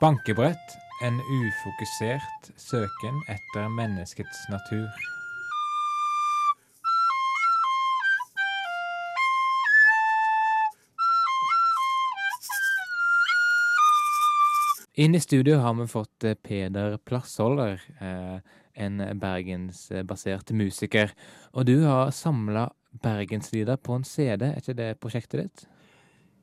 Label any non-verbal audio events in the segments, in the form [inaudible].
Bankebrett, en ufokusert søken etter menneskets natur. Inn i studio har vi fått eh, Peder Plassholder, eh, en bergensbasert musiker. Og du har samla bergenslyder på en CD, er ikke det prosjektet ditt?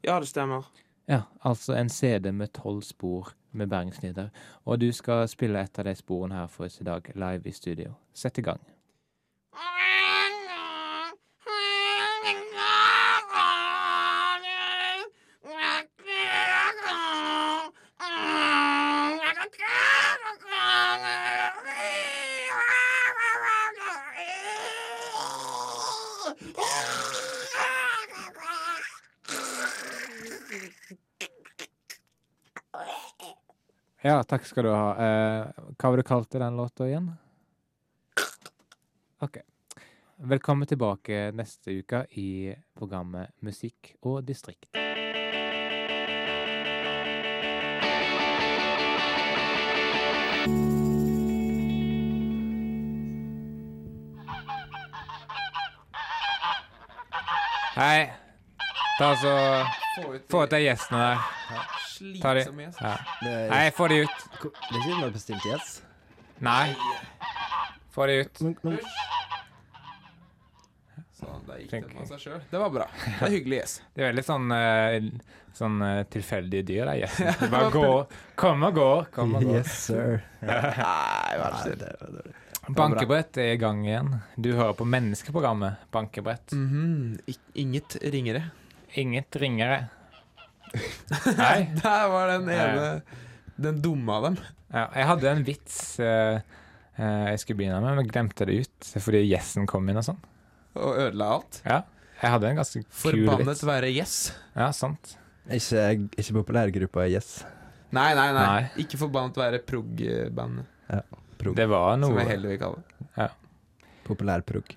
Ja, det stemmer. Ja, altså en CD med tolv spor med bergenslyder. Og du skal spille et av de sporene her for oss i dag, live i studio. Sett i gang. Takk skal du ha. Eh, hva var det kalte den låta igjen? OK. Velkommen tilbake neste uke i programmet Musikk og distrikt. Hei. Ta så Få ut de gjestene der. Ta de. Slitsom gjest. Ja. Det er, Nei, få de ut. det er ikke noe bestilt gjess. Nei. Få de ut. Sånn, der gikk Flink. det av seg sjøl. Det var bra. Det er hyggelig gjest. [laughs] Det er veldig sånn, eh, sånn eh, tilfeldige dyr, de gjestene. [laughs] De bare går, Kom og går, Kom og går. Yes, sir. [laughs] Nei, vær så Nei, snill. det var dårlig. Bankebrett er i gang igjen. Du hører på menneskeprogrammet Bankebrett. Mhm, ik- Inget ringere. Inget ringere. [laughs] Nei. Der var den ene Den dumme av dem. Ja, jeg hadde en vits eh, eh, jeg skulle begynne med, men glemte det ut fordi gjessen kom inn og sånn. Og ødela alt. Ja, jeg hadde en ganske kul vits. Forbannet være yes. Ja, sant. Ikke, ikke populærgruppa Yes. Nei, nei, nei. Nei. Ikke forbannet være prog-bandet, Prog. Det var som jeg heller vil kalle det. Populærprog.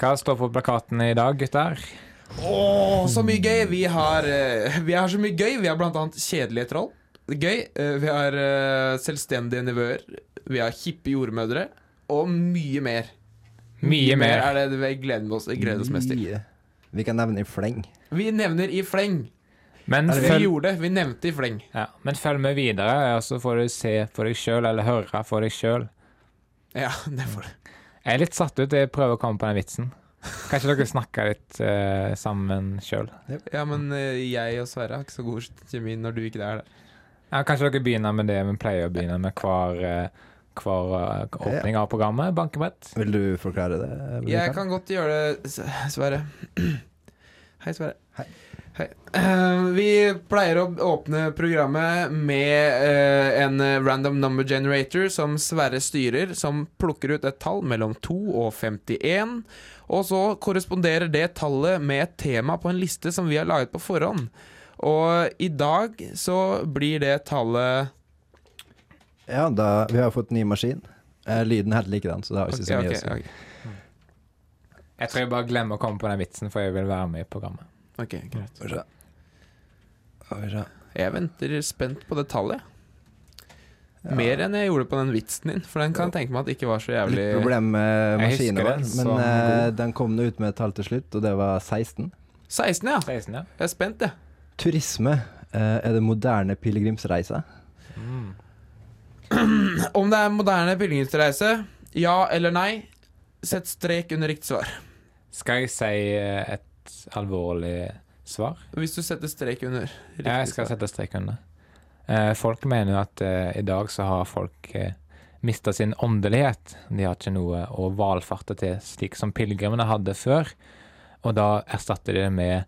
Hva står på plakaten i dag, gutter? Å, så mye gøy! Vi har, eh, vi har så mye gøy. Vi har blant annet kjedelige troll. Gøy. Eh, Vi har eh, selvstendige nivøer. Vi har hippe jordmødre. Og mye mer. Mye mer. er det vi gleder oss, gleder oss mest til. Vi kan nevne i fleng. Vi nevner i fleng. Men Vi følg, gjorde det. Vi nevnte i fleng. ja, men følg med videre, og så får du se for deg sjøl, eller høre for deg sjøl. Ja, [laughs] det får du. Jeg er litt satt ut. Jeg prøver å komme på den vitsen. Kanskje dere snakker litt uh, sammen sjøl? Ja, men uh, jeg og Sverre har ikke så god kjemi når du ikke er der. Ja, kanskje dere begynner med det vi pleier å begynne med hver, uh, hver åpning av programmet? Bankebrett? Vil du forklare det? Jeg kan godt gjøre det, Sverre. [clears throat] Hei, Sverre. Hei. Hei. Eh, vi pleier å åpne programmet med eh, en eh, random number generator som Sverre styrer, som plukker ut et tall mellom 2 og 51. Og så korresponderer det tallet med et tema på en liste som vi har laget på forhånd. Og i dag så blir det tallet Ja, da, vi har fått ny maskin. Lyden er helt likedan, så det har ikke så mye å si. Jeg tror jeg bare glemmer å komme på den vitsen, for jeg vil være med i programmet. Ok, greit. Skal vi se. Skal vi se. Jeg venter spent på det tallet. Mer enn jeg gjorde på den vitsen din, for den kan jeg tenke meg at ikke var så jævlig Litt problem med maskinen vår, den men eh, den kom nå ut med et tall til slutt, og det var 16. 16, ja. 16, ja. Jeg er spent, jeg. Turisme. uh, er det moderne pilegrimsreise? Mm. [clears throat] Om det er moderne pilegrimsreise, ja eller nei, sett strek under riktig svar. Skal jeg si eh, et alvorlig svar? Hvis du setter strek under riktig Ja, jeg skal svar. sette strek under. Eh, folk mener jo at eh, i dag så har folk eh, mista sin åndelighet. De har ikke noe å valfarte til, slik som pilegrimene hadde før. Og da erstatter de det med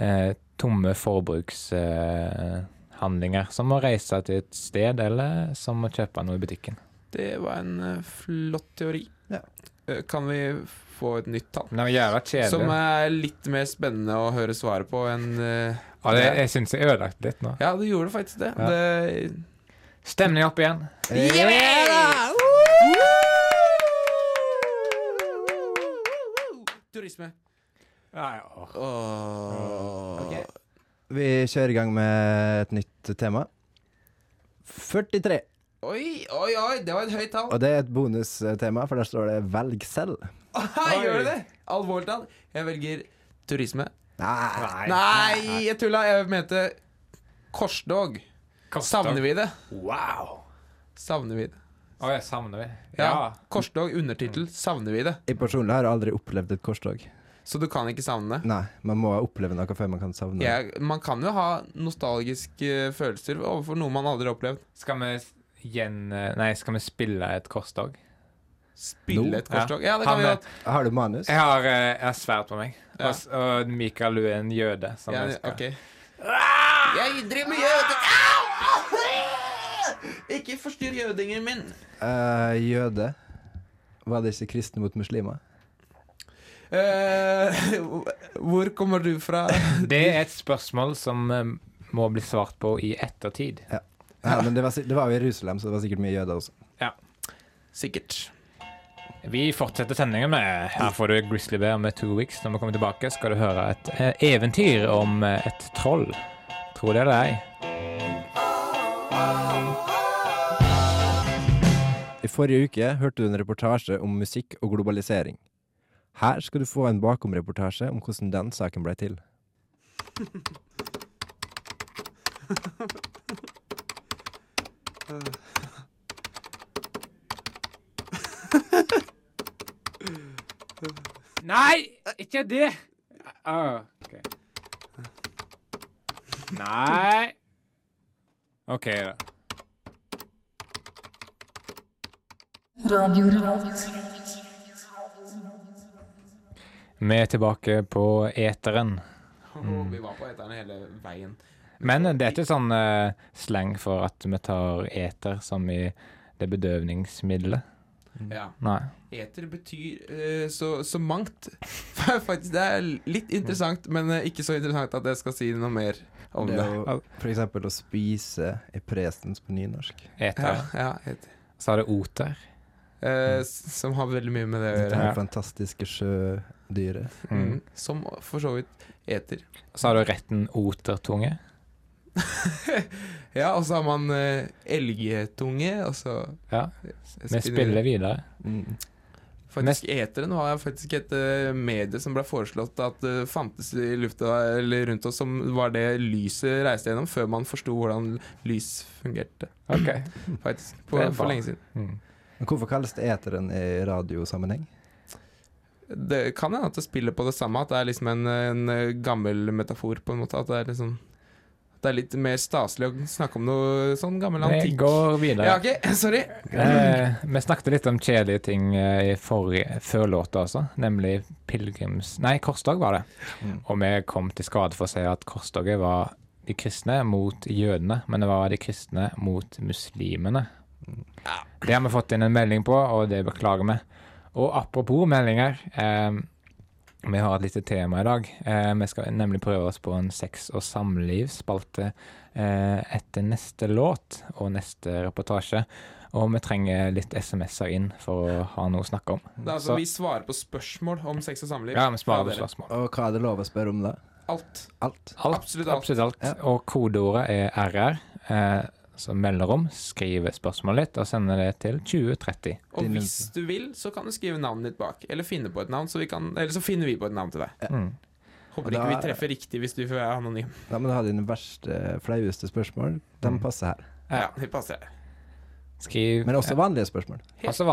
eh, tomme forbrukshandlinger, eh, som å reise til et sted, eller som å kjøpe noe i butikken. Det var en eh, flott teori. Ja. Kan vi få et nytt tall? Men jævla kjedelig. Som er litt mer spennende å høre svaret på enn uh, ja, det, jeg syns jeg ødelagte litt nå. Ja, du gjorde faktisk det. Ja. det Stemning opp igjen. Turisme. Nei, åh. Oh. Okay. Vi kjører i gang med et nytt tema. 43. Oi, oi, oi, det var et høyt tall. Og det er et bonustema, for der står det 'velg selv'. Hei, gjør du det? Alvorlig talt. Jeg velger turisme. Nei. Nei, jeg tulla. Jeg mente korsdog. Savner vi det? Wow! Savner vi det? Å, jeg savner vi. Ja. Ja. Korsdog, undertittel. Savner vi det? Jeg personlig har aldri opplevd et korsdog. Så du kan ikke savne det? Nei, man må oppleve noe før man kan savne det. Ja, man kan jo ha nostalgiske følelser overfor noe man aldri har opplevd. Skal vi gjen... Nei, skal vi spille et korstog? Spille et korstog? Ja, det kan vi godt. Har du manus? Jeg har, eh, jeg har sverd på meg. Ja. Og, og Mikael, du er en jøde. Som Ja, jeg Okay. Jeg driver med jøde... Au! [laughs] Ikke forstyrr jødingen min. Uh, jøde. Var det ikke kristne mot muslimer? Uh, hvor kommer du fra? [laughs] Det er et spørsmål som må bli svart på i ettertid. Ja, men det var, det var jo i Jerusalem, så det var sikkert mye jøder også. Sikkert. Vi fortsetter sendingen med Her får du Grizzly Bear med Two Weeks. Når vi kommer tilbake, skal du høre et eh, eventyr om eh, et troll. Tror det eller ei. I forrige uke hørte du en reportasje om musikk og globalisering. Her skal du få en bakom-reportasje om hvordan den saken ble til. [laughs] Nei, ikke det! Ah, okay. Nei OK, da. Vi er tilbake på eteren. Vi var på eteren hele veien. Men det er ikke sånn uh, slang for at vi tar eter som i det bedøvningsmiddelet. Ja. Nei. Eter betyr uh, så, så mangt. [laughs] Faktisk, det er litt interessant, men eh, ikke så interessant at jeg skal si noe mer om Det det. jo for eksempel å spise er presens på nynorsk. Eter. ja, eter. Så har det oter. Uh, som har veldig mye med det å Det gjøre. Det fantastiske sjødyret. Mm. Som for så vidt eter. Så har du retten otertunge. [laughs] Ja, og så har man uh, elgtunge, og så Ja, vi spiller videre. Mm. Faktisk Eteren var faktisk et uh, medie som ble foreslått at det fantes i lufta eller rundt oss, som var det lyset reiste gjennom, før man forsto hvordan lys fungerte. OK. [laughs] Faktisk, på. For lenge siden. Mm. Men hvorfor kalles det eteren i radiosammenheng? Det kan hende at det spiller på det samme, at det er liksom en, en eh, gammel metafor, på en måte. At det er liksom Det er litt mer staselig å snakke om noe sånn gammel Vi Det går videre. Ja, OK, [laughs] sorry. Eh, vi snakket litt om kjedelige ting eh, i forrige, før låta også, nemlig pilegrims... Nei, korsdag var det. Mm. Og vi kom til skade for å si at korstoget var de kristne mot jødene, men det var de kristne mot muslimene. Det har vi fått inn en melding på, og det beklager vi. Og apropos meldinger. Eh, vi har et lite tema i dag. Eh, vi skal nemlig prøve oss på en sex- og samlivsspalte eh, etter neste låt og neste reportasje. Og vi trenger litt SMS-er inn for å ha noe å snakke om. Det er altså, Så- vi svarer på spørsmål om sex og samliv. Ja, vi svarer på spørsmål. Og hva er det lov å spørre om da? Alt. Alt. Alt, Absolutt alt. Absolutt alt. Ja. Og kodeordet er RR. Eh, så melder om, skriver spørsmålet ditt og sender det til 2030. Og hvis du vil, så kan du skrive navnet ditt bak. Eller finne på et navn, så vi kan, eller så finner vi på et navn til deg. Mm. Håper da, ikke vi treffer riktig hvis du får være anonym. Da må du ha dine verste, flaueste spørsmål. De Mm. passer her. Ja. Ja, det passer. Skriv Men også vanlige spørsmål. ja, også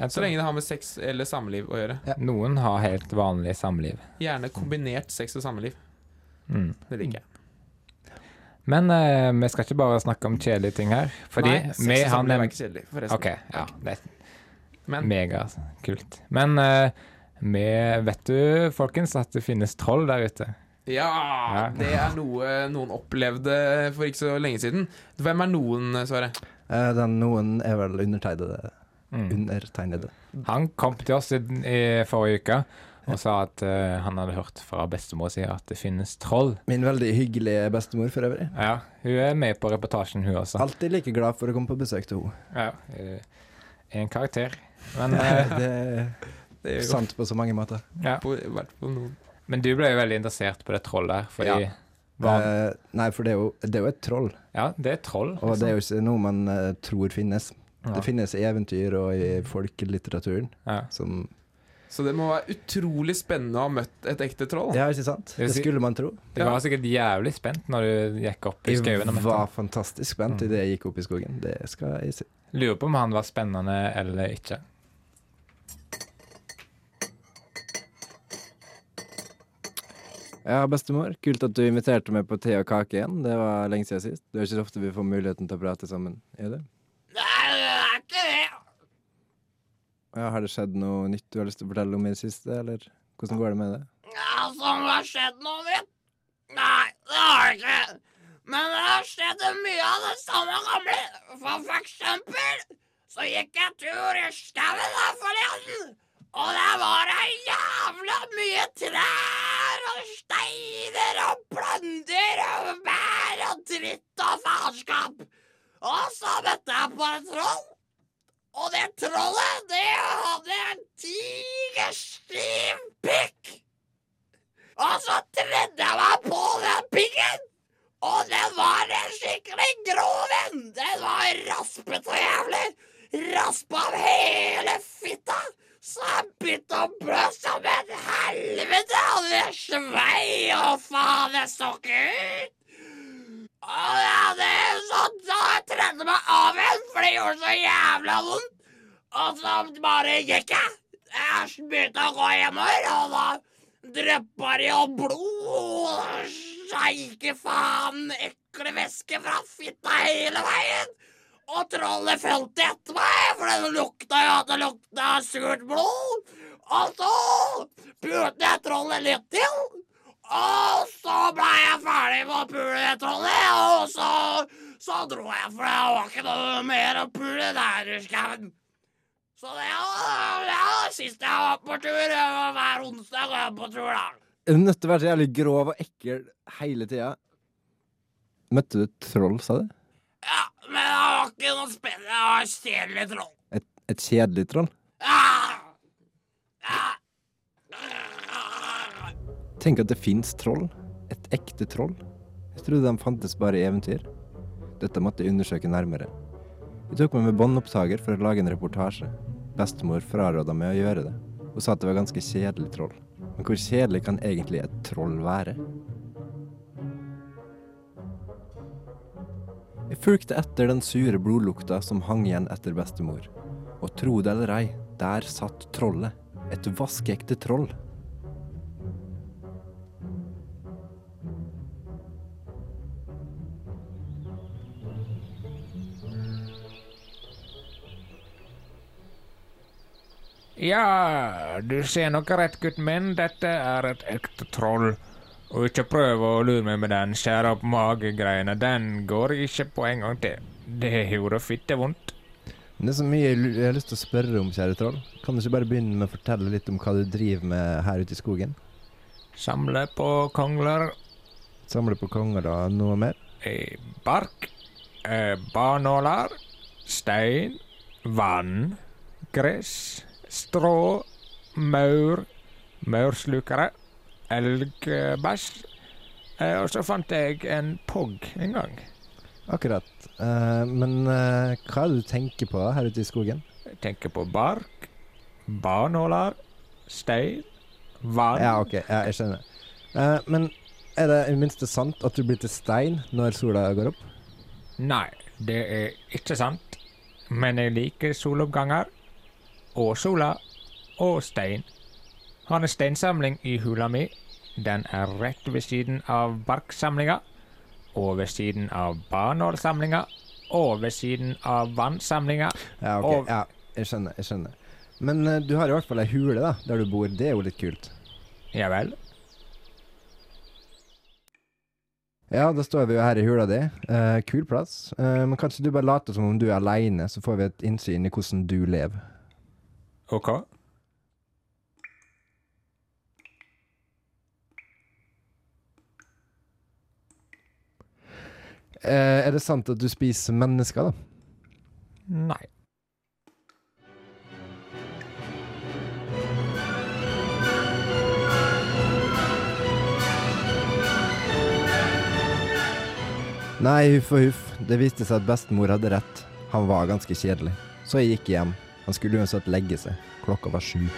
Ja. Så lenge det har med sex eller samliv å gjøre. Noen har helt vanlig samliv. Gjerne kombinert sex og samliv. Mm. Det liker jeg. Men uh, vi skal ikke bare snakke om kjedelige ting her. Fordi Nei, vi har nem- ikke kjedelig, forresten. OK, ja. Det er Men megakult. Men uh, vi vet du, folkens, at det finnes troll der ute. ja, Ja. det er noe noen opplevde for ikke så lenge siden. Hvem er noen, Sverre? Uh, den noen er vel undertegnede. Mm. Undertegnede. Han kom til oss i, i forrige uke og sa at uh, han hadde hørt fra bestemor si at det finnes troll. Min veldig hyggelige bestemor for øvrig. Ja, hun er med på reportasjen, hun også. Alltid like glad for å komme på besøk til henne. Ja, er en karakter. Men, uh, [laughs] Det er Det er jo sant på så mange måter. ja. på, noen. Men du ble jo veldig interessert på det trollet her, fordi Ja. Eh, nei, for det er, jo, det er jo et troll, Ja, det er troll. og det er jo ikke noe man uh, tror finnes. Ja. Det finnes i eventyr og i folkelitteraturen Ja. som Så det må være utrolig spennende å ha møtt et ekte troll. Ja, ikke sant? Det skulle man tro. Du var sikkert jævlig spent når du gikk opp i skauen Jeg var fantastisk spent Mm. idet jeg gikk opp i skogen. Det skal jeg si. Lurer på om han var spennende eller ikke. Ja, bestemor. Kult at du inviterte meg på te og kake igjen. Det var lenge siden sist. Det er ikke så ofte vi får muligheten til å prate sammen. Er det? Nei, det er ikke det. Ja, har det skjedd noe nytt du har lyst til å fortelle om i det siste, eller hvordan går det med det? Ja, som det har skjedd noe nytt? Nei, det har det ikke. Men det har skjedd mye av det samme gamle. For eksempel så gikk jeg tur i skauen her forleden. Og det var det jævla mye trær og steiner og planter og bær og dritt og faenskap. Og så møtte jeg på et troll. Og det trollet, det hadde en tigerstiv pikk. Og så tredde jeg meg på den pikken. Og den var en skikkelig grov en. Den var raspete og jævlig. Raspa av hele fitta. Så jeg begynte å blø som en helvete. Og det svei og faen, det så ikke ut. Og ja, det er sånn, så jeg tredde meg av en, gjorde så jævla vondt. Og så bare gikk jeg. Jeg begynte å gå hjemover, og da dryppa det jo blod og sjeike faen ekle væske fra fitta hele veien. Og trollet fulgte etter meg, for det lukta jo at det lukta surt blod. Og så pulte jeg trollet litt til. Og så ble jeg ferdig med å pule det trollet, og så, så dro jeg, for det var ikke noe mer å pule der i skauen. Så det var ja, sist jeg var på tur. var Hver onsdag går jeg på tur, da. Er du nødt til å være så jævlig grov og ekkel hele tida? Møtte du troll, sa du? Ja, men det var ikke noe spennende. Det var et kjedelig troll. Et, et kjedelig troll? Ja. Ja. Tenk at det fins troll. Et ekte troll. Jeg trodde de fantes bare i eventyr. Dette måtte jeg undersøke nærmere. Jeg tok meg med båndopptaker for å lage en reportasje. Bestemor fraråda meg å gjøre det, og sa at det var ganske kjedelig troll. Men hvor kjedelig kan egentlig et troll være? Jeg fulgte etter den sure blodlukta som hang igjen etter bestemor. Og tro det eller ei, der satt trollet. Et vaskeekte troll. Ja, du ser nok rett, gutten min. Dette er et ekte troll. Og ikke prøv å lure meg med den skjære opp mage-greiene. Den går ikke på en gang til. Det gjorde fitte vondt. Det er så mye jeg har lyst til å spørre om, kjære troll. Kan du ikke bare begynne med å fortelle litt om hva du driver med her ute i skogen? Samle på kongler Samle på konger og noe mer? i bark, eh, barnåler, stein, vann, gress, strå, maur, maurslukere, elgbæsj. Eh, og så fant jeg en pogg en gang. Akkurat. Eh, men eh, hva er det du tenker på her ute i skogen? Jeg tenker på bark, barnåler, stein, vann. Ja, ok, ja, jeg skjønner. Eh, men er det i det minste sant at du blir til stein når sola går opp? Nei, det er ikke sant. Men jeg liker soloppganger. Og sola. Og stein. Har en steinsamling i hula mi. Den er rett ved siden av barksamlinga. Og ved siden av banålsamlinga, Og ved siden av vannsamlinga. Ja, ok, Og- ja, jeg skjønner, jeg skjønner. Men uh, du har i hvert fall ei hule da, der du bor. Det er jo litt kult. Ja vel. Ja, da står vi jo her i hula di. Uh, kul plass. Uh, men kanskje du bare later som om du er aleine, så får vi et innsyn i hvordan du lever. OK. hva? er det sant at du spiser mennesker, da? Nei. Nei, huff og huff. Det viste seg at bestemor hadde rett. Han var ganske kjedelig. Så jeg gikk hjem. Han skulle uansett legge seg. Klokka var sju.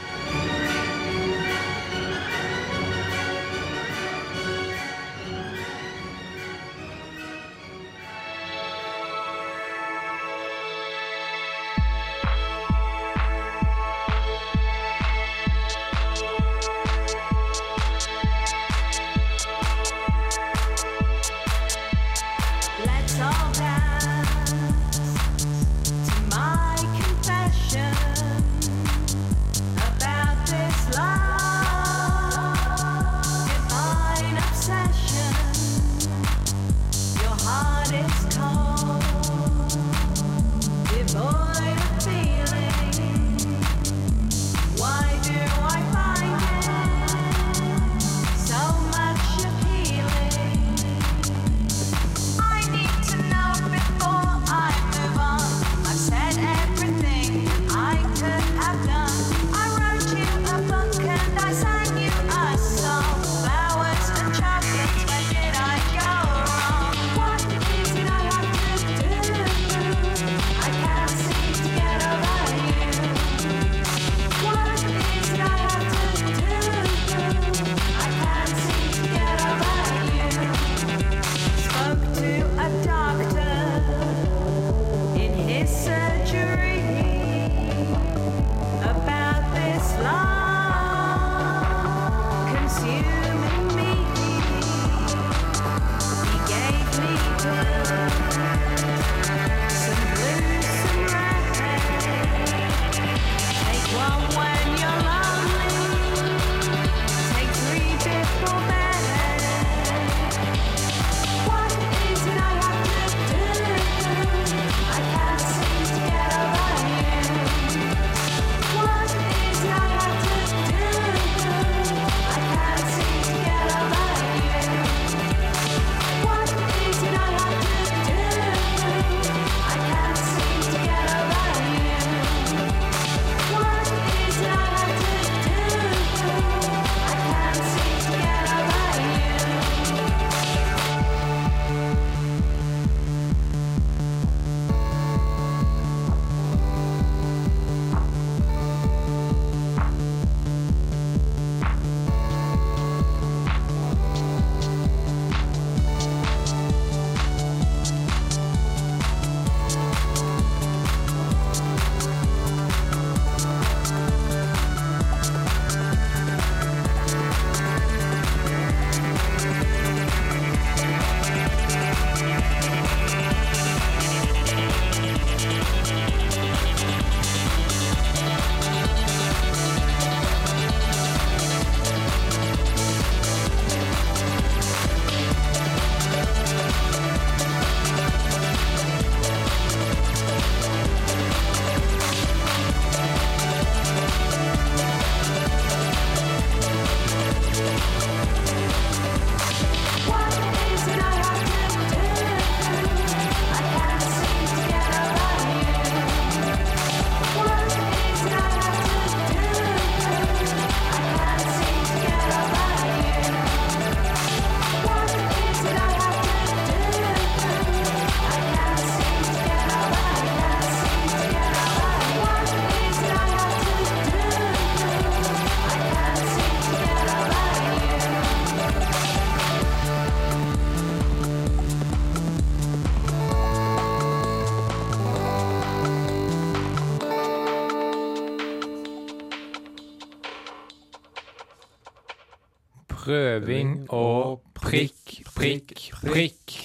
Prøving og prikk, prikk, prikk.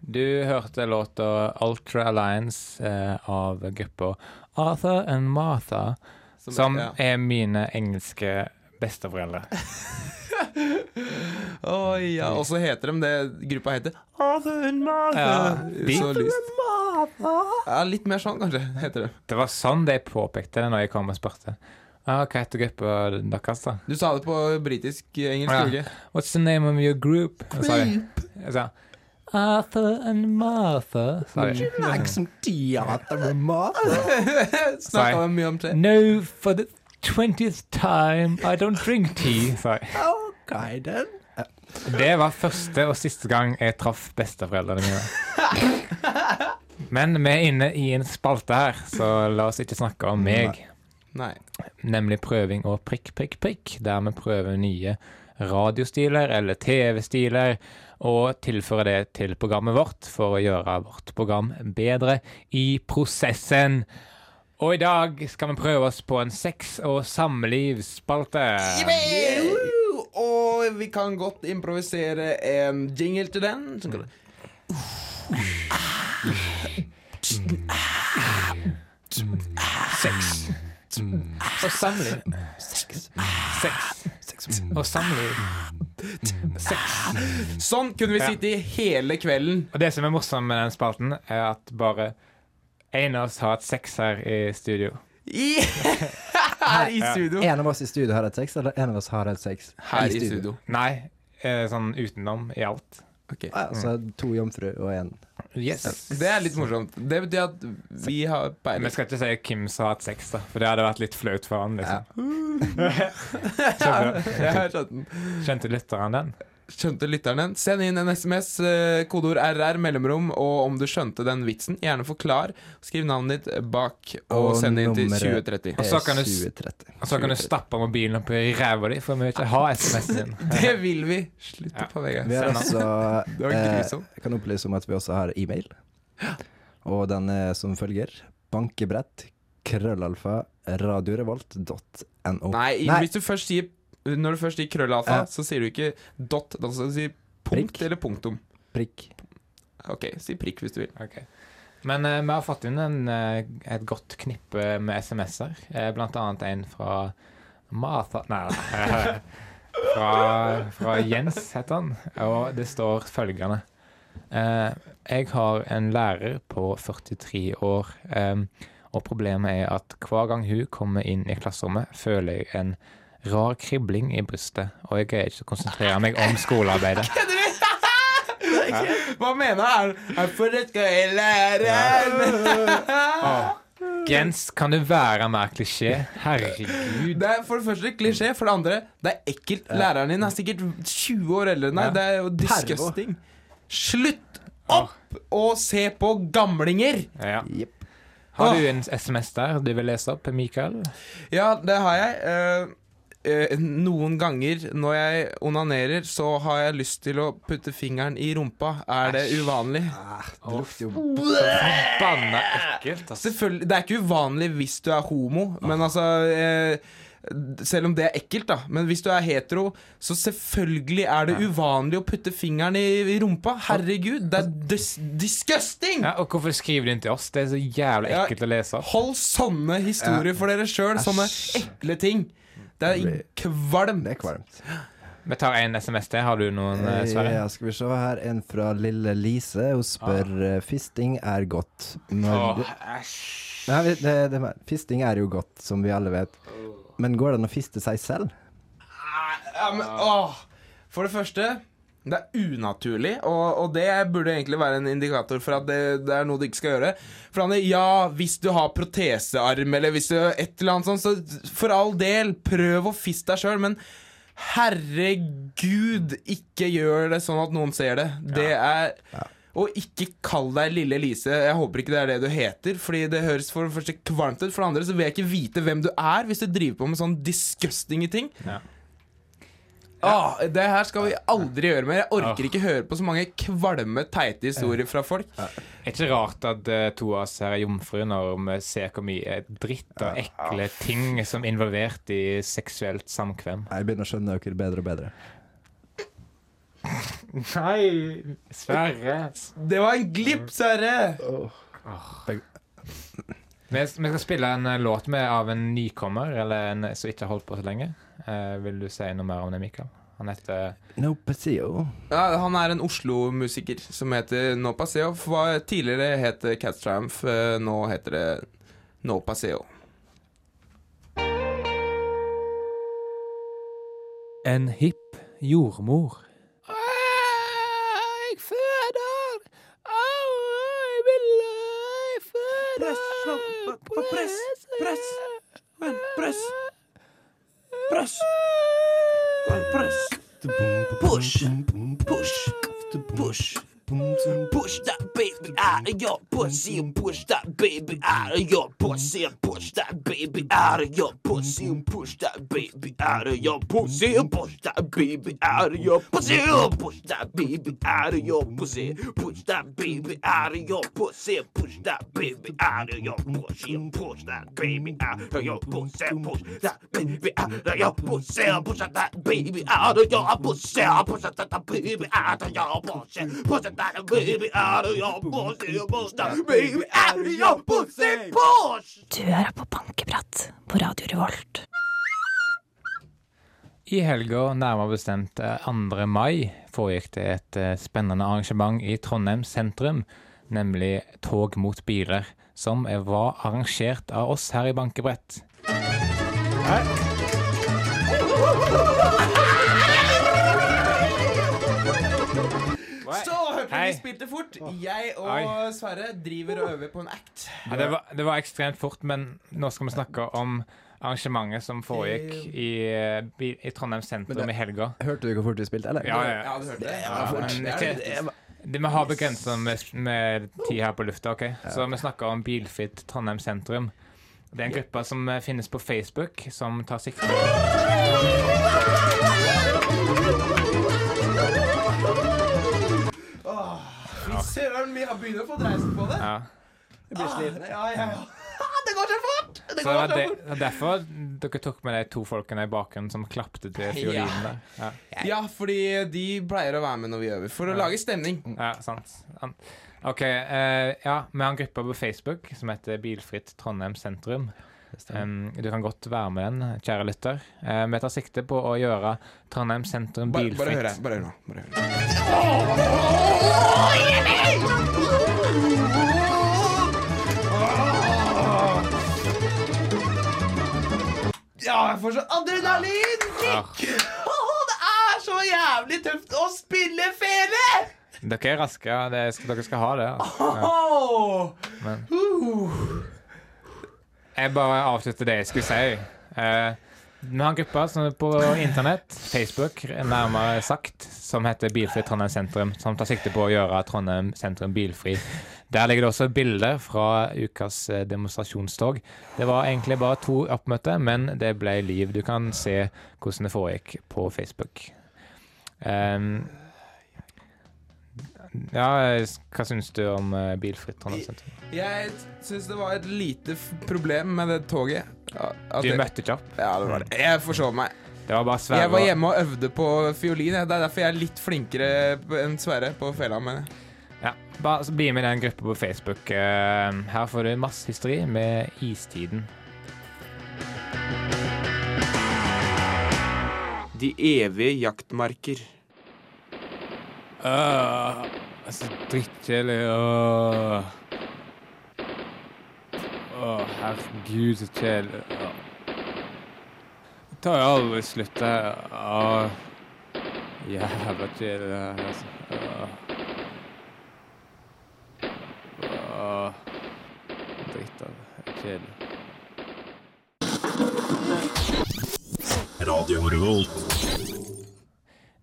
Du hørte låta Ultra Alliance eh, av gruppa Arthur and Martha, som ja. er mine engelske besteforeldre. [laughs] oh, ja. Og så heter de det Gruppa heter Arthur and Martha. Ja, Martha Så lyst. Ja, litt mer sånn, kanskje, heter det. Det var sånn de påpekte det når jeg kom og spurte. Ah, hva heter gruppa deres, da? Du sa det på britisk-engelsk, Ja. gjorde du ikke? What's the name of your group? Og jeg, jeg sa Arthur and Martha, Sorry. Would you Like some tea, Arthur and Martha. [laughs] Snakka de mye om te? No, for the twentieth time, I don't drink tea, Sorry. Okay, then. Det var første og siste gang jeg traff besteforeldrene mine. [laughs] Men vi er inne i en spalte her, så la oss ikke snakke om meg. Nei. Nemlig prøving og prikk, prikk, prikk, der vi prøver nye radiostiler eller TV-stiler, og tilfører det til programmet vårt for å gjøre vårt program bedre i prosessen. Og i dag skal vi prøve oss på en sex- og samlivsspalte. Og vi kan godt improvisere en jingle til den. Som kan Sex. Og samliv. Sex. Og samliv. Sex. Sånn kunne vi sitte i hele kvelden. Og det som er morsomt med den spalten, er at bare en av oss har hatt sex her i studio. [laughs] Her i studio. En av oss i studio har hatt sex, eller en av oss har hatt sex Her i studio. Nei, eh, sånn utenom i alt. Ok. Ah, Altså to jomfru og en Yes. Det er litt morsomt. Det betyr at vi har Vi peiling. skal ikke si som har hatt sex, da, for det hadde vært litt flaut for han. liksom. Ja. [laughs] [laughs] Jeg har skjønt den. skjønte lytteren den? Skjønte lytteren den? Send inn en SMS, eh, kodeord RR, mellomrom, og om du skjønte den vitsen, gjerne forklar. Skriv navnet ditt bak, og, Og send inn til 2030. Og så kan du- 2030. Og så kan du stappe mobilen opp i ræva di, for vi vil ikke ha SMS-en din. [laughs] Det vil vi! Slutt Ja. på VG. Vi også [laughs] Det var eh, grusomt. Jeg kan opplyse om at vi også har e-mail. Og den er som følger bankebrett krøllalfa radiorevolt.no. Nei, Nei. hvis du først sier Når du først sier krøllalfa, så sier du ikke dot. Da skal du si punkt Prikk. eller punktum. Prikk. Ok, si prikk hvis du vil. Okay. Men eh, vi har fått inn en, eh, et godt knippe med SMS-er. Eh, blant annet en fra Martha Nei, eh, [laughs] fra, fra Jens heter han. Og det står følgende. Eh, jeg har en lærer på 43 år, eh, og problemet er at hver gang hun kommer inn i klasserommet, føler jeg en rar kribling i brystet, og jeg greier ikke å konsentrere meg om skolearbeidet. [laughs] Hva mener han? For det skal jeg lære! Jens, kan du være mer klisjé? Herregud. Det er for det første klisjé. For det andre, det er ekkelt. Læreren din er sikkert 20 år eldre enn deg. Det er jo disgusting. Slutt opp å se på gamlinger! Ja. Har du en SMS der du vil lese opp, Mikael? Ja, det har jeg. Eh, noen ganger når jeg onanerer, så har jeg lyst til å putte fingeren i rumpa. Er det uvanlig? Det lukter jo Forbanna ekkelt, altså. Selvfølgelig, Det er ikke uvanlig hvis du er homo, men altså eh, Selv om det er ekkelt, da. Men hvis du er hetero, så selvfølgelig er det uvanlig å putte fingeren i, i rumpa. Herregud, det er dis disgusting! Ja, og hvorfor skriver du inn til oss? Det er så jævlig Ja. ekkelt å lese. Hold sånne historier for dere sjøl. Sånne ekle ting. Det er kvalmt. Det er kvalmt. Vi tar en SMS til. Har du noen, eh, Sverre? Ja, skal vi se her. En fra lille Lise. Hun spør ah. Fisting er godt. Når oh, æsj. Nei, det, det, fisting er jo godt, som vi alle vet. Men går det an å fiste seg selv? Ja, men, åh. For det første det er unaturlig, og, og det burde egentlig være en indikator for at det, det er noe du ikke skal gjøre. For han, ja, hvis du har protesearm eller hvis du et eller annet sånt, så for all del, prøv å fiste deg sjøl, men herregud, ikke gjør det sånn at noen ser det. Det er Og ikke kall deg Lille Lise. Jeg håper ikke det er det du heter, Fordi det høres for det første kvalmt ut. For det andre så vil jeg ikke vite hvem du er hvis du driver på med sånn disgustinge ting. Ja. Ah, det her skal vi aldri gjøre mer. Jeg orker ikke høre på så mange kvalme, teite historier fra folk. Er ikke rart at eh, to av oss her er jomfruer når vi ser hvor mye dritt og ekle ting som er involvert i seksuelt samkvem. Jeg begynner å skjønne dere bedre og bedre. Nei, Sverre. Det var en glipp, Sverre! Vi, vi skal spille en eh, låt med av en nykommer, eller en som ikke har holdt på så lenge. Uh, vil du si noe mer om det, Mikael? Han heter No paseo. Ja, han er en Oslo-musiker som heter No Paseo. Hva tidligere het Cats Triumph, eh, nå heter det No Paseo. En hipp jordmor. Jeg føder Au, jeg vil jeg føder Press, press, press, press, press, push, push, push. Push that baby out of your pussy and push that baby out of your pussy and push that baby out of your pussy and push that baby out of your pussy and push that baby out of your pussy and push that baby out of your pussy push that baby out of your pussy push that baby out of your pussy and push that baby out of your pussy push that baby out of your pussy push that baby out of your pussy push that baby out of your pussy push that baby out of your pussy push that baby out of your pussy push Du hører på Bankebratt på Radio Revolt. I helga, nærmere bestemt eh, 2. mai, foregikk det et eh, spennende arrangement i Trondheim sentrum, nemlig Tog mot biler, som eh, var arrangert av oss her i Bankebrett. Så vi spilte fort. Jeg og Oi. Sverre driver og øver på en act. Ja, det, var, det var ekstremt fort, men nå skal vi snakke om arrangementet som foregikk i, i, i Trondheim sentrum det- i helga. Hørte du hvor fort vi spilte, eller? Ja, ja. Ja, du hørte det? Fort. Vi har begrensa med, med tid her på lufta, OK? Så vi snakker om Bilfit Trondheim sentrum. Det er en gruppe som eh, finnes på Facebook, som tar sikte Fy [laughs] har begynt å få dreisen på det. ja. Ah, ja, ja, ja. Ah, [laughs] Det går så fort! Det Så går det, fort. det var derfor dere tok med de to folkene i bakgrunnen som klapte til [laughs] fiolinen der. Ja, Ja, fordi de pleier å være med når vi øver, for å Ja. lage stemning. ja sant. OK. uh, ja, vi har en gruppe på Facebook som heter Bilfritt Trondheim sentrum. Um, du kan godt være med den, kjære lytter. Uh, vi tar sikte på å gjøre Trondheim sentrum bilfritt. bare hør det, Bare hør nå. Bare hør. Ja, jeg får så adrenalin! Oh, Åh, det er så jævlig tøft å spille fele! Dere er raske. Skal, dere skal ha det. Altså. Ja. Åh. Men. Jeg bare avslutter det jeg skulle si. Eh, vi har en gruppe på internett, Facebook nærmere sagt, som heter Bilfri Trondheim sentrum, som tar sikte på å gjøre Trondheim sentrum bilfri. Der ligger det også bilder fra ukas eh, demonstrasjonstog. Det var egentlig bare to oppmøter, men det ble liv. Du kan se hvordan det foregikk på Facebook. Um, ja, hva syns du om uh, bilfritt Trondheim sentrum? Jeg syns det var et lite problem med det toget. At Du møtte ikke opp. Ja, det var det. Jeg forsov meg. Det var bare Sverre Jeg var hjemme og øvde på fiolin. Det er derfor jeg er litt flinkere enn Sverre på fela. jeg. Ja, bare så bli med i den gruppa på Facebook. Eh, Her får du masse hysteri med istiden. De evige jaktmarker. Uh, så drittkjedelig. Åh, Åh, herregud, så kjedelig. Det tar jo aldri slutt. det her. Jævla kjedelig. det her, Altså. Dritt av det. Kjedelig.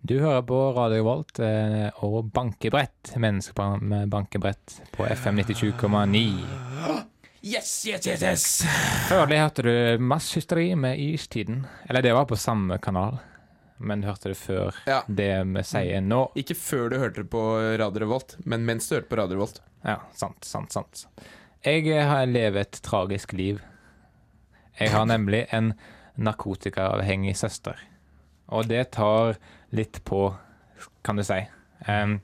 Du hører på Radio Volt eh, og Bankebrett, mennesker med bankebrett på FM 97,9. Yes, yes, yes, yes! Førlig hørte du masse hysteri med Istiden. Eller det var på samme kanal, men du hørte det før Ja. det vi sier nå. Ikke før du hørte det på Radio Revolt, men mens du hørte på Radio Revolt. Ja, sant, sant, sant. Jeg eh, har lever et tragisk liv. Jeg har nemlig en narkotikaavhengig søster. Og det tar litt på, kan du si. Um,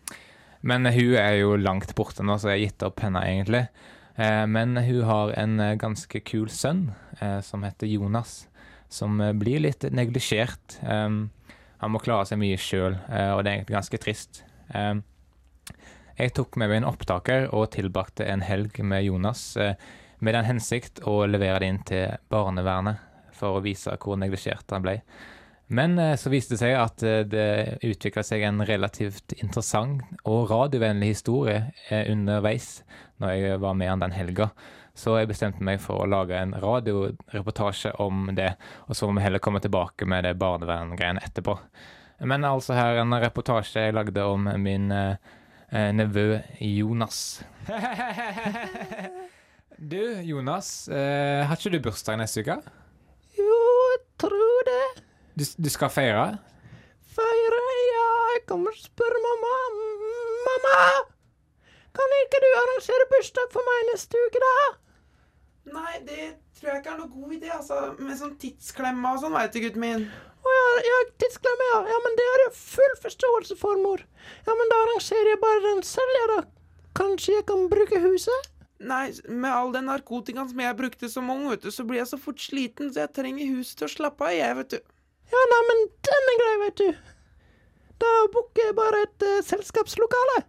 men hun er jo langt borte nå, så jeg har gitt opp henne egentlig. Uh, men hun har en eh, ganske kul sønn uh, som heter Jonas, som blir litt neglisjert. Um, han må klare seg mye sjøl, og det er egentlig ganske trist. Um, jeg tok med meg en opptaker og tilbrakte en helg med Jonas med den hensikt å levere det inn til barnevernet for å vise hvor neglisjert han ble. Men eh, så viste det seg at eh, det utvikla seg en relativt interessant og radiovennlig historie eh, underveis når jeg var med han den helga. Så jeg bestemte meg for å lage en radioreportasje om det, og så må vi heller komme tilbake med det barneverngreiene etterpå. Men altså her en reportasje jeg lagde om min eh, eh, nevø Jonas. [laughs] du, Jonas, eh, har ikke du bursdag neste uke? Jo, jeg tror det. Du, du skal feire? Feire, ja, jeg kommer til å spørre mamma. Mamma! Kan ikke du arrangere bursdag for meg neste uke, da? Nei, det tror jeg ikke er noe god idé, altså. Med sånn tidsklemme og sånn, veit du, gutten min. Å ja, ja, tidsklemme, ja. Ja, men det har jeg full forståelse for, mor. Ja, men da arrangerer jeg bare den selv, jeg, da. Kanskje jeg kan bruke huset? Nei, med all den narkotikaen som jeg brukte som ung, vet du, så blir jeg så fort sliten, så jeg trenger huset til å slappe av, jeg, vet du. Ja, nei, men den er grei, vet du. Da booker jeg bare et uh, selskapslokale.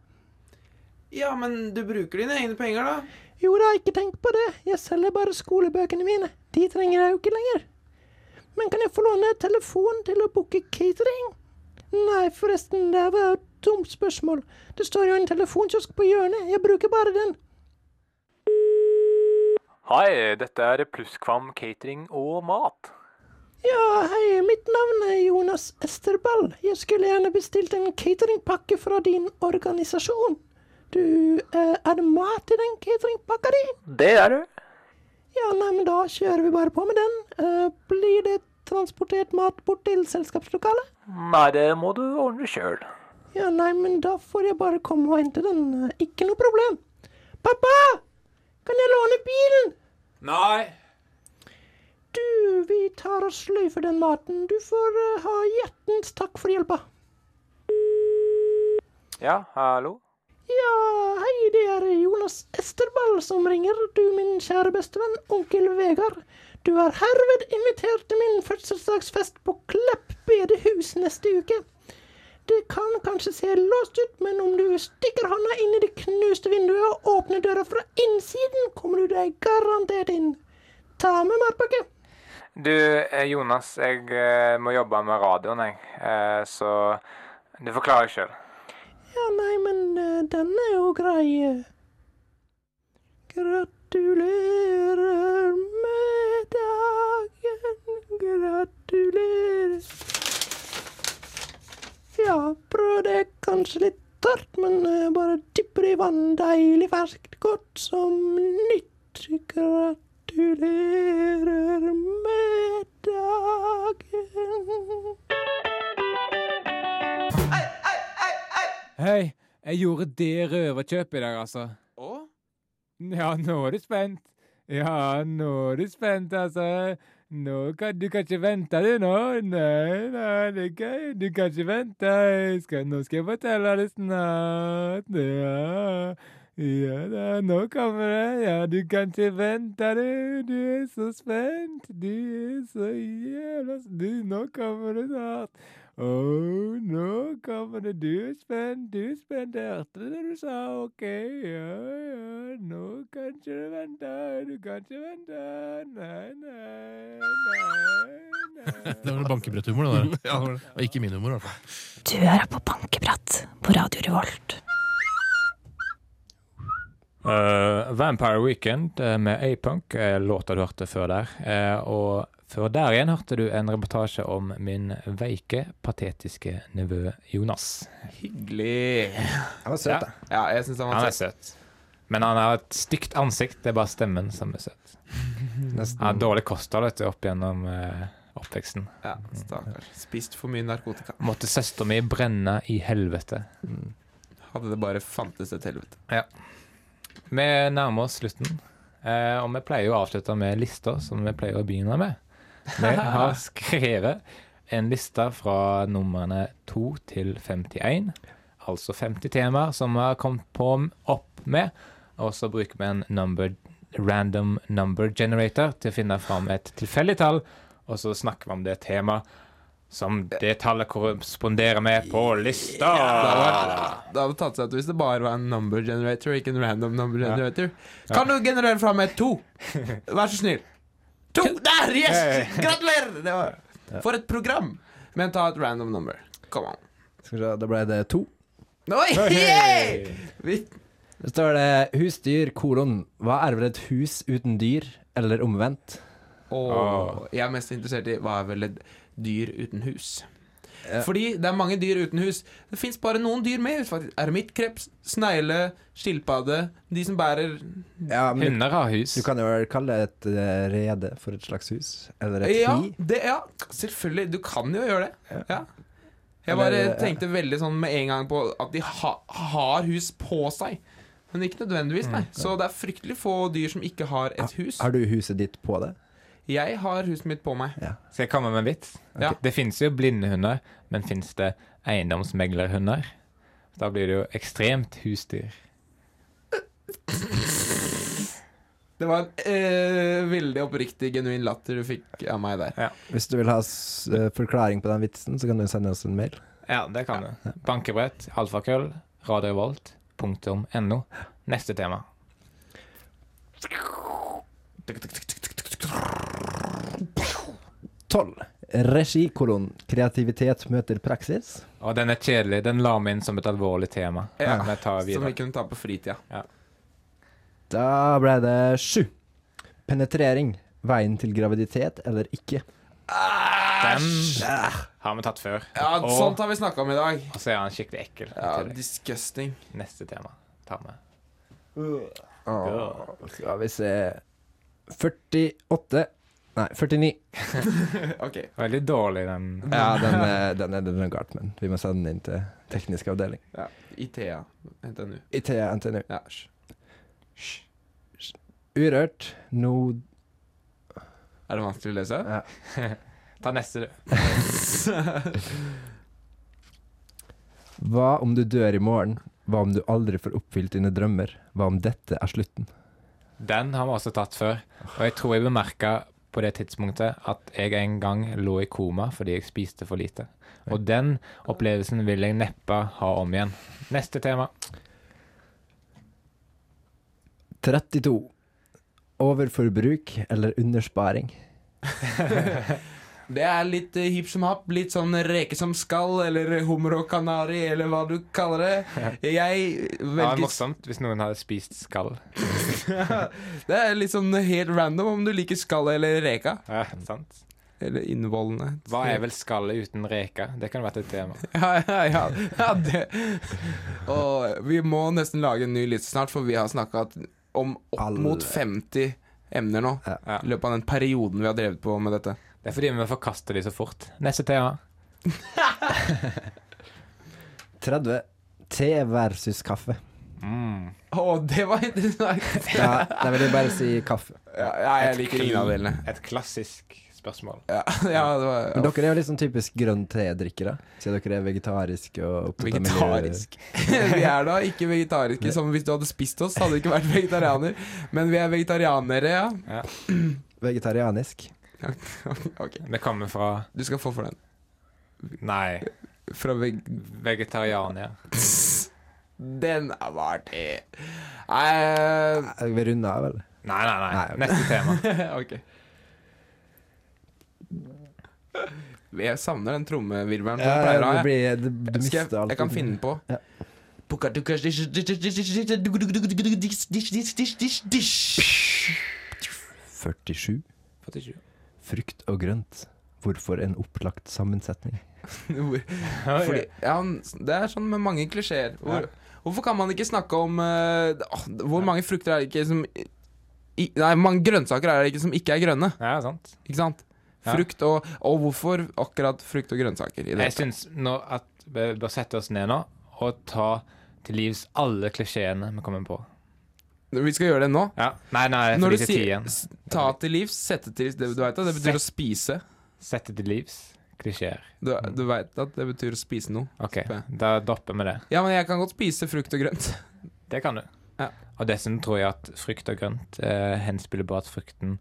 Ja, men du bruker dine egne penger, da. Jo da, ikke tenk på det. Jeg selger bare skolebøkene mine. De trenger jeg jo ikke lenger. Men kan jeg få låne telefon til å booke catering? Nei, forresten, det var et dumt spørsmål. Det står jo en telefonkiosk på hjørnet. Jeg bruker bare den. Hei, dette er Plusskvam catering og mat. Ja, hei, mitt navn er Jonas Esterball. Jeg skulle gjerne bestilt en cateringpakke fra din organisasjon. Du, eh, er det mat i den cateringpakka di? Det er du. Ja, nei, men da kjører vi bare på med den. Eh, blir det transportert mat bort til selskapslokalet? Nei, det må du ordne sjøl. Ja, nei, men da får jeg bare komme og hente den. Ikke noe problem. Pappa! Kan jeg låne bilen? Nei. Du, vi tar og sløyfer den maten. Du får uh, ha hjertens takk for hjelpa. Ja, hallo? Ja, hei, det er Jonas Esterball som ringer. Du, min kjære bestevenn, onkel Vegard. Du er herved invitert til min fødselsdagsfest på Klepp bedehus neste uke. Det kan kanskje se låst ut, men om du stikker hånda inn i det knuste vinduet og åpner døra fra innsiden, kommer du deg garantert inn. Ta med matpakke. Du, eh, Jonas, jeg eh, må jobbe med radioen, jeg. Eh, Så du får klare deg sjøl. Ja, nei, men den er jo grei. Gratulerer med dagen, gratulerer. Ja, brødet er kanskje litt tørt, men bare dypper i vann. Deilig ferskt, godt som nytt. Gratulerer med dagen. Hei, jeg gjorde det røverkjøpet i dag, altså. Å? Ja, nå er du spent. Ja, nå er du spent, altså. Nå kan du kan ikke vente, du nå. Nei, nei, det kan, du kan ikke vente. Skal, nå skal jeg fortelle det snart. Ja, ja da, nå kommer det. Ja, du kan ikke vente, du. Du er så spent. Du er så jævla Du, nå kommer det snart. Å, nå kommer det. Du er spent, du er spent. Jeg hørte det du sa. OK, ja, ja. Nå kan ikke du vente. Du kan ikke vente. Nei, nei, nei, nei. [laughs] Det var bankebrøtthumor, det der. [laughs] Ja, det var det. Og ikke min humor, i hvert fall. Du hører på Bankebrett på Radio Revolt. Eh, Vampire Weekend eh, med A-Punk, uh, låta du hørte før der. Uh, og før der igjen hørte du en reportasje om min veike, patetiske nevø Jonas. Hyggelig. Han var søt, da. Ja, jeg syns han Han var han søt. søt. Men han har et stygt ansikt, det er bare stemmen som er søt. [laughs] Han har Nesten. dårlig kosthold opp gjennom uh, oppveksten. Ja, stakkar. Spist for mye narkotika. Måtte søstera mi brenne i helvete. Hadde det bare fantes et helvete. Vi nærmer oss slutten, eh, og vi pleier å avslutte med lister, som vi pleier å begynne med. Vi har [laughs] skrevet en liste fra numrene 2 til 51, altså 50 temaer som vi har kommet på opp med, og så bruker vi en number, random number generator til å finne fram et tilfeldig tall, og så snakker vi om det temaet som det tallet korresponderer med på lista. Det hadde, det hadde tatt seg ut hvis det bare var en number generator, ikke en random number Ja. generator. Kan du generere fra meg to? Vær så snill. To! Der! Yes! Gratulerer! Det var, for et program. Men ta et random number. Come on. Skal vi se, da ble det to. Oi! yay! Så står det husdyr, kolon. Hva er vel et hus uten dyr, eller omvendt? Oh, jeg er mest interessert i hva er vel et dyr uten hus? Fordi det er mange dyr uten hus. Det fins bare noen dyr med hus, faktisk. Ermittkreps, snegle, skilpadde. De som bærer Ja, men Hunder har hus. du kan jo kalle et eh, rede for et slags hus. Eller et Ja, hi. det, ja, selvfølgelig. Du kan jo gjøre det. Ja. Jeg Eller, bare ja. tenkte veldig sånn med en gang på at de ha, har hus på seg. Men ikke nødvendigvis, nei. Så det er fryktelig få dyr som ikke har et hus. Har du huset ditt på det? Jeg har huset mitt på meg. Skal jeg komme med en vits? Ja. Det finnes jo blindehunder, men finnes det eiendomsmeglerhunder? Da blir det jo ekstremt husdyr. Det var en eh, veldig oppriktig, genuin latter du fikk av meg der. Hvis du vil ha s eh, forklaring på den vitsen, så kan du sende oss en mail. Ja, det kan du. Bankebrett, alfakrøll, radiovolt.no. Neste tema. Tolv. Regi, kolon, kreativitet møter praksis. Og den er kjedelig. Den la vi inn som et alvorlig tema. Ja, Vi Som vi kunne ta på fritida. Da ble det sju. Penetrering. Veien til graviditet eller ikke. Den har vi tatt før. Ja, Og- sånt har vi snakka om i dag. Og så er han skikkelig ekkel. Ja. Disgusting. Neste tema tar vi. Uh, skal vi se 48 Nei, 49. [laughs] OK. Veldig dårlig, den. Ja, [laughs] den er, den er, den er galt, men vi må sende den inn til teknisk avdeling. Ja. Itea. NTNU. ITA NTNU. Ja. Urørt. No... Er det vanskelig å lese? Ja. [laughs] Ta neste, du. Hva om du dør i morgen? Hva om du aldri får oppfylt dine drømmer? Hva om dette er slutten? Den har vi også tatt før. Og jeg tror jeg bemerka på det tidspunktet at jeg en gang lå i koma fordi jeg spiste for lite. Og den opplevelsen vil jeg neppe ha om igjen. Neste tema. 32. Overforbruk eller undersparing? [laughs] Det er litt eh, hipp som happ, litt sånn reke som skall, eller hummer og kanari, eller hva du kaller det. Jeg Ja, det er morsomt hvis noen hadde spist skall. [laughs] Det er sånn helt random om du liker skalle eller reka. Ja, sant? Eller innvollene. Hva er vel skallet uten reka? Det kan vært et tema. [laughs] Ja, ja, ja. ja det. Og vi må nesten lage en ny liste snart, for vi har snakka om opp Alle. mot 50 emner nå. Ja. I løpet av den perioden vi har drevet på med dette. Det er fordi vi forkaster de så fort. Neste tema. [laughs] 30. Te versus kaffe. Mm. Oh, det var interessant! Ja, da vil jeg bare si kaffe. Ja, ja, jeg liker ingen av delene. Et klassisk spørsmål. Ja, [laughs] ja, det var Men dere er jo litt sånn typisk grønn te-drikkere, siden dere er vegetariske og opptatt av. Vegetarisk. [laughs] vi er da ikke vegetariske, som hvis du hadde spist oss, hadde du ikke vært vegetarianer. Men vi er vegetarianere, ja. [clears throat] Vegetarianisk. [laughs] Ok, Det kommer fra du skal få for den. Nei, Fra veg... vegetarianer. Den var artig. Nei Vi runder av, eller? Nei, nei, nei. Neste tema. Ok. Jeg savner den trommevirvelen ja, ja, ja, det blir, det, du mister jeg, alt. jeg kan finne den på. Ja. Dish. 47. 47. Frukt og grønt. Hvorfor en opplagt sammensetning? Fordi, ja, det er sånn med mange klisjeer. Hvor, hvorfor kan man ikke snakke om uh, Hvor mange frukter er det ikke som i, Nei, mange grønnsaker er det ikke som ikke er grønne. Ja, sant. Ikke sant? Frukt og Og hvorfor akkurat frukt og grønnsaker? I? Jeg syns at vi bør sette oss ned nå og ta til livs alle klisjeene vi kommer på. Vi skal gjøre det nå. Ja. Nei, nei, Når du er sier ta til livs, sette til livs, det, du vet det betyr å spise. Sette til livs klisjeer. Du, du veit at det betyr å spise noe. OK, da dropper vi det. Ja, men jeg kan godt spise frukt og grønt. [laughs] Det kan du. Ja. Og dessuten tror jeg at frukt og grønt eh, henspiller på at frukten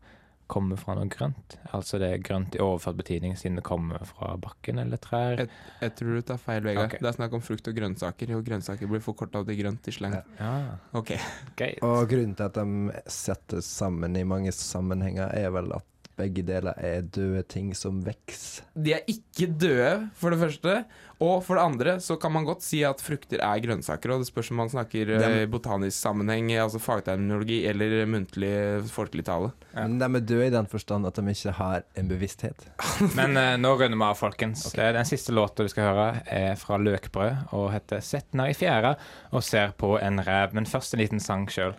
kommer fra noe grønt. Altså det er grønt i overført betydning siden det kommer fra bakken eller trær. Jeg tror du tar feil, Vegard. Okay. Det er snakk om frukt og grønnsaker, og grønnsaker blir forkorta til grønt i slang. Ja, Ok. greit. Og grunnen til at de settes sammen i mange sammenhenger, er vel at begge deler er døde ting som vokser. De er ikke døde, for det første. Og for det andre så kan man godt si at frukter er grønnsaker, og det spørs om man snakker eh, i botanisk sammenheng, altså fagterminologi, eller muntlig folkelig tale. Men de er døde i den forstand at de ikke har en bevissthet. [laughs] Men uh, nå runder vi av, folkens. Det er Den siste låta du skal høre, er fra Løkbrød og heter 'Sett ned i fjæra og ser på en rev. Men først en liten sang sjøl,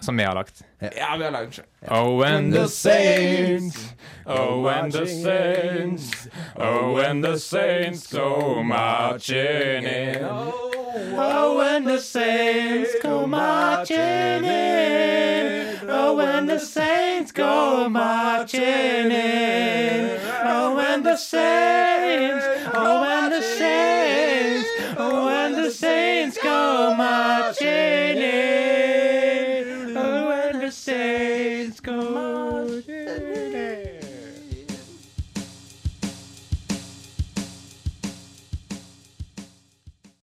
som vi har lagt. Ja, vi har lagd den sjøl. Oh, oh, oh, when the saints, oh, when the saints, oh, when the saints go marching in. Oh, when the saints go marching in. Oh, when the saints go marching in. Oh, when the saints